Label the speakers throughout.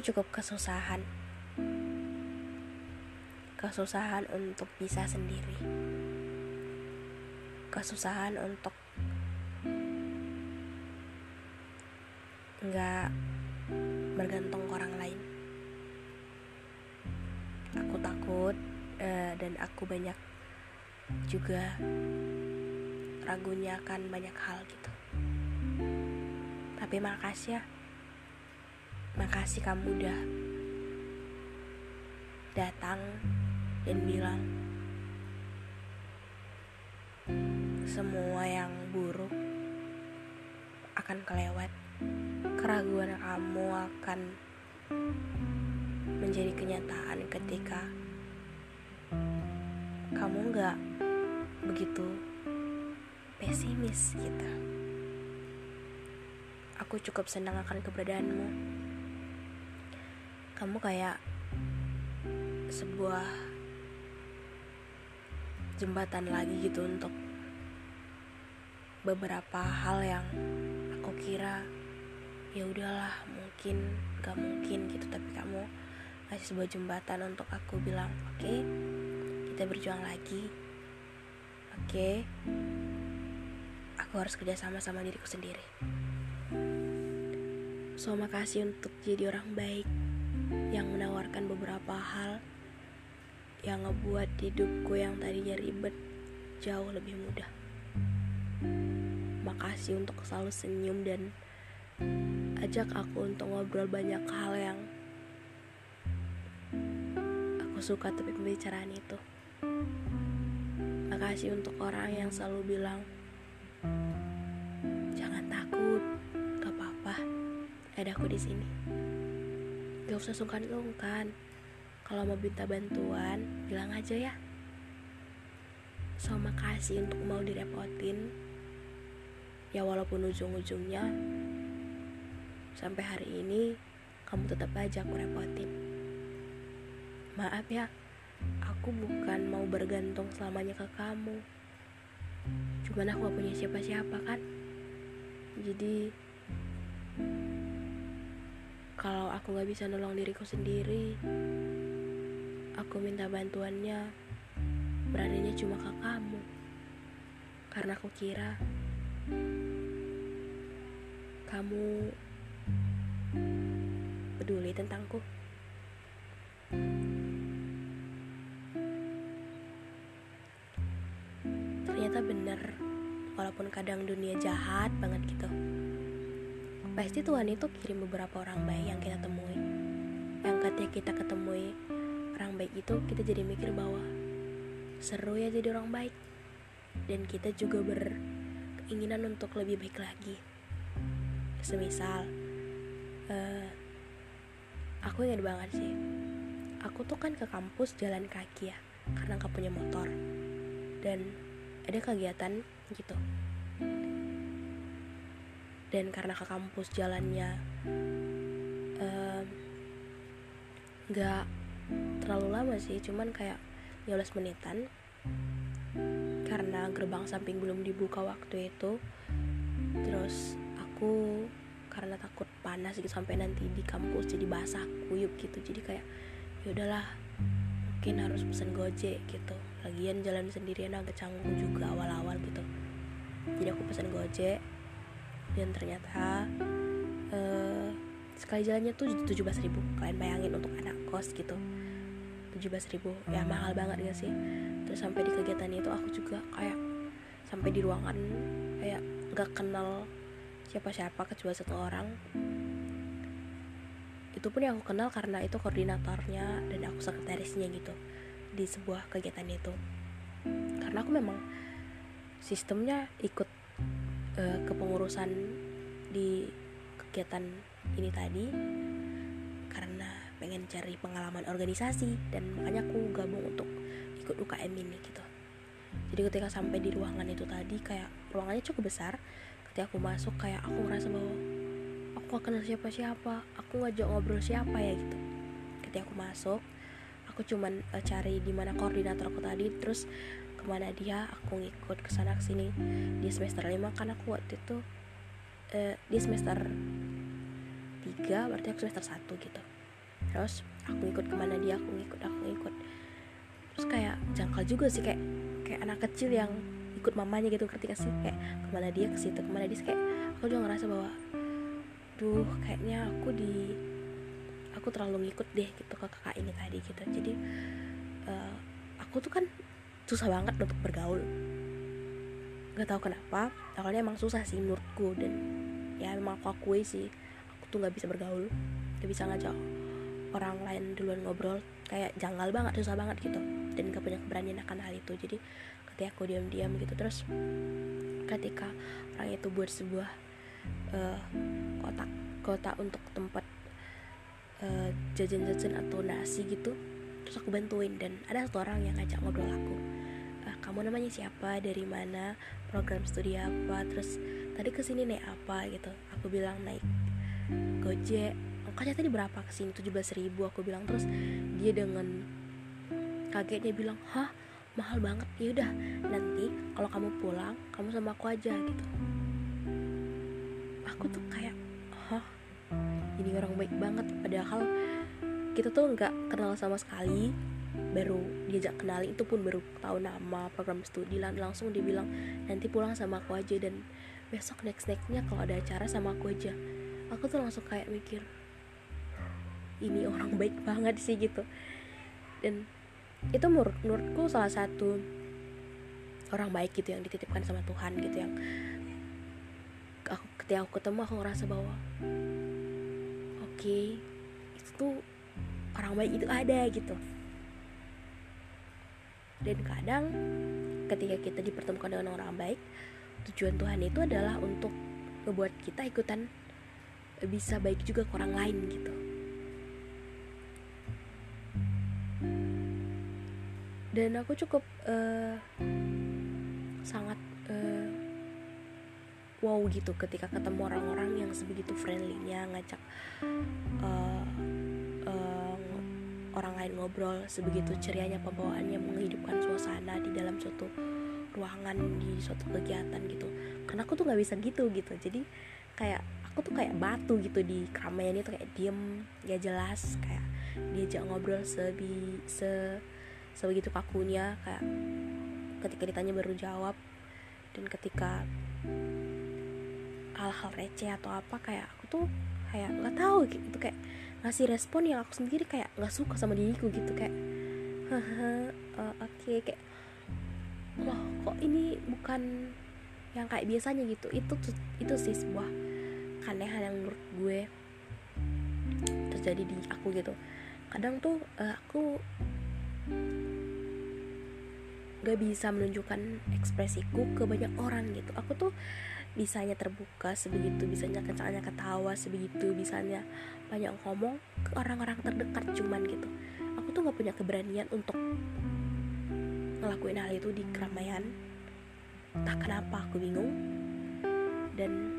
Speaker 1: Cukup kesusahan. Kesusahan untuk bisa sendiri. Kesusahan untuk nggak bergantung ke orang lain. Aku takut eh, dan aku banyak juga ragunya akan banyak hal gitu. Tapi makasih ya. Makasih kamu udah datang dan bilang semua yang buruk akan kelewat. Keraguan kamu akan menjadi kenyataan ketika kamu nggak begitu pesimis gitu. Aku cukup senang akan keberadaanmu. Kamu kayak sebuah jembatan lagi gitu untuk beberapa hal yang aku kira ya udahlah mungkin gak mungkin gitu. Tapi kamu kasih sebuah jembatan untuk aku bilang oke okay, kita berjuang lagi. Oke okay, aku harus kerjasama sama diriku sendiri. So makasih untuk jadi orang baik yang menawarkan beberapa hal yang ngebuat hidupku yang tadinya ribet jauh lebih mudah. Makasih untuk selalu senyum dan ajak aku untuk ngobrol banyak hal yang aku suka tapi pembicaraan itu. Makasih untuk orang yang selalu bilang jangan takut, gak apa-apa, ada aku di sini. Gak usah sungkan-sungkan. Kalau mau minta bantuan, bilang aja ya. So, makasih untuk mau direpotin. Ya walaupun ujung-ujungnya sampai hari ini kamu tetap aja aku repotin. Maaf ya, aku bukan mau bergantung selamanya ke kamu. Cuman aku gak punya siapa-siapa kan. Jadi kalau aku gak bisa nolong diriku sendiri, aku minta bantuannya beradanya cuma ke kamu. Karena aku kira kamu peduli tentangku. Ternyata bener, walaupun kadang dunia jahat banget gitu. Pasti Tuhan itu kirim beberapa orang baik yang kita temui. Yang ketika kita ketemui orang baik itu, kita jadi mikir bahwa seru ya jadi orang baik. Dan kita juga berkeinginan untuk lebih baik lagi. Semisal, uh, aku ingat banget sih. Aku tuh kan ke kampus jalan kaki ya, karena gak punya motor. Dan ada kegiatan gitu dan karena ke kampus jalannya nggak um, terlalu lama sih cuman kayak 15 menitan. Karena gerbang samping belum dibuka waktu itu. Terus aku karena takut panas gitu sampai nanti di kampus jadi basah kuyup gitu. Jadi kayak ya udahlah mungkin harus pesen gojek gitu. Lagian jalan sendirian agak canggung juga awal-awal gitu. Jadi aku pesen gojek dan ternyata uh, sekali jalannya tuh tujuh belas ribu. Kalian bayangin untuk anak kos gitu. tujuh belas ribu ya mahal banget gak sih? Terus sampai di kegiatan itu aku juga kayak sampai di ruangan kayak nggak kenal siapa-siapa kecuali satu orang. Itu pun yang aku kenal karena itu koordinatornya dan aku sekretarisnya gitu di sebuah kegiatan itu. Karena aku memang sistemnya ikut uh, kepengurusan di kegiatan ini tadi karena pengen cari pengalaman organisasi dan makanya aku gabung untuk ikut UKM ini gitu. Jadi ketika sampai di ruangan itu tadi kayak ruangannya cukup besar ketika aku masuk kayak aku ngerasa bahwa aku gak kenal siapa-siapa aku ngajak ngobrol siapa ya gitu. Ketika aku masuk aku cuman uh, cari di mana koordinator aku tadi terus ke mana dia aku ngikut ke sana ke sini. Di semester 5 kan aku waktu itu uh, di semester 3 berarti aku semester 1 gitu. Terus aku ikut ke mana dia aku ngikut aku ngikut. Terus kayak jangkal juga sih kayak kayak anak kecil yang ikut mamanya gitu ketika sih? Kayak ke mana dia ke situ ke mana dia kayak aku juga ngerasa bahwa duh kayaknya aku di aku terlalu ngikut deh gitu ke kakak ini tadi gitu. Jadi uh, aku tuh kan susah banget untuk bergaul. Nggak tahu kenapa awalnya emang susah sih menurutku dan ya emang aku akui sih aku tuh nggak bisa bergaul gak bisa ngajak orang lain duluan ngobrol kayak janggal banget susah banget gitu dan gak punya keberanian akan hal itu. Jadi ketika aku diam-diam gitu terus ketika orang itu buat sebuah uh, kotak kotak untuk tempat uh, jajan-jajan atau nasi gitu terus aku bantuin dan ada satu orang yang ngajak ngobrol aku. uh, kamu namanya siapa dari mana program studi apa terus tadi ke sini naik apa gitu. Aku bilang naik gojek. Angkanya tadi berapa ke sini? 17 ribu aku bilang. Terus dia dengan kagetnya bilang hah? Mahal banget. Ya udah nanti kalau kamu pulang kamu sama aku aja gitu. Aku tuh kayak hah? Ini orang baik banget. Padahal kita tuh nggak kenal sama sekali baru diajak kenali itu pun baru tahu nama program studi dan langsung dibilang nanti pulang sama aku aja dan besok next nextnya kalau ada acara sama aku aja. Aku tuh langsung kayak mikir ini orang baik banget sih gitu. Dan itu menurut menurutku salah satu orang baik gitu yang dititipkan sama Tuhan gitu yang aku ketika aku ketemu aku ngerasa bahwa oke okay, itu tuh orang baik itu ada gitu dan kadang ketika kita dipertemukan dengan orang baik tujuan Tuhan itu adalah untuk membuat kita ikutan bisa baik juga ke orang lain gitu. Dan aku cukup uh, sangat uh, wow gitu ketika ketemu orang-orang yang sebegitu friendlynya ngajak uh, orang lain ngobrol sebegitu cerianya pembawaannya menghidupkan suasana di dalam suatu ruangan di suatu kegiatan gitu. Karena aku tuh nggak bisa gitu gitu. Jadi kayak aku tuh kayak batu gitu di keramaian itu kayak diem gak jelas kayak diajak ngobrol sebi se sebegitu kakunya kayak ketika ditanya baru jawab. Dan ketika hal-hal receh atau apa kayak aku tuh kayak nggak tahu gitu kayak ngasih respon yang aku sendiri kayak nggak suka sama diriku gitu kayak haha uh, oke okay. kayak loh kok ini bukan yang kayak biasanya gitu itu itu sih sebuah keanehan yang menurut gue terjadi di aku gitu kadang tuh uh, aku gak bisa menunjukkan ekspresiku ke banyak orang gitu aku tuh bisanya terbuka sebegitu bisanya kencangnya ketawa sebegitu bisanya banyak ngomong ke orang-orang terdekat cuman gitu. Aku tuh gak punya keberanian untuk ngelakuin hal itu di keramaian. Tak kenapa aku bingung. Dan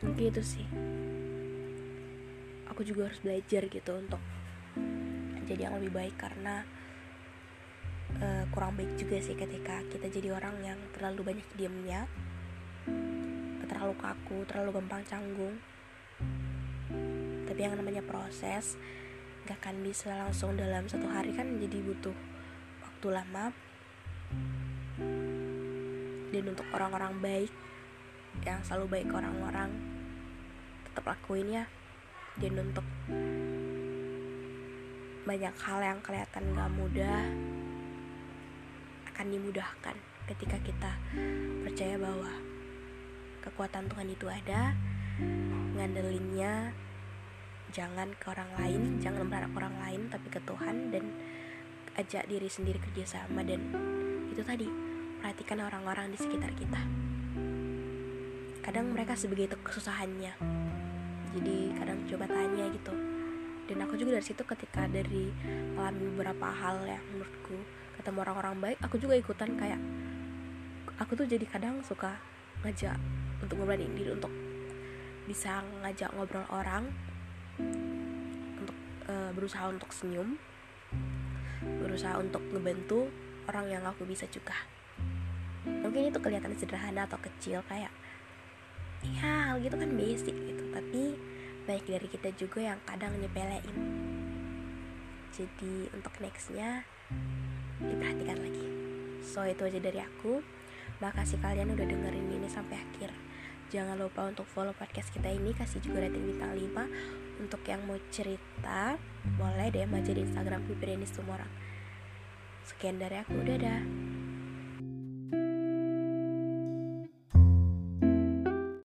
Speaker 1: mungkin itu sih. Aku juga harus belajar gitu untuk jadi yang lebih baik karena uh, kurang baik juga sih ketika kita jadi orang yang terlalu banyak diamnya terlalu kaku terlalu gampang canggung. Tapi yang namanya proses gak akan bisa langsung dalam satu hari kan jadi butuh waktu lama. Dan untuk orang-orang baik yang selalu baik ke orang-orang tetap lakuin ya. Dan untuk banyak hal yang kelihatan gak mudah akan dimudahkan ketika kita percaya bahwa kekuatan Tuhan itu ada ngandelinnya jangan ke orang lain jangan berharap orang lain tapi ke Tuhan dan ajak diri sendiri kerjasama dan itu tadi perhatikan orang-orang di sekitar kita. Kadang mereka sebegitu kesusahannya. Jadi kadang coba tanya gitu. Dan aku juga dari situ ketika dari mengalami beberapa hal yang menurutku ketemu orang-orang baik aku juga ikutan kayak aku tuh jadi kadang suka ngajak untuk ngobrolin diri untuk bisa ngajak ngobrol orang untuk e, berusaha untuk senyum berusaha untuk ngebantu orang yang aku bisa juga mungkin itu kelihatan sederhana atau kecil kayak ya hal gitu kan basic gitu. Tapi baik dari kita juga yang kadang nyepelein. Jadi untuk nextnya diperhatikan lagi. So itu aja dari aku makasih kalian udah dengerin ini sampai akhir. Jangan lupa untuk follow podcast kita ini kasih juga rating bintang 5 untuk yang mau cerita boleh deh aja di instagram Pipirenis Tumorang sekian dari aku dadah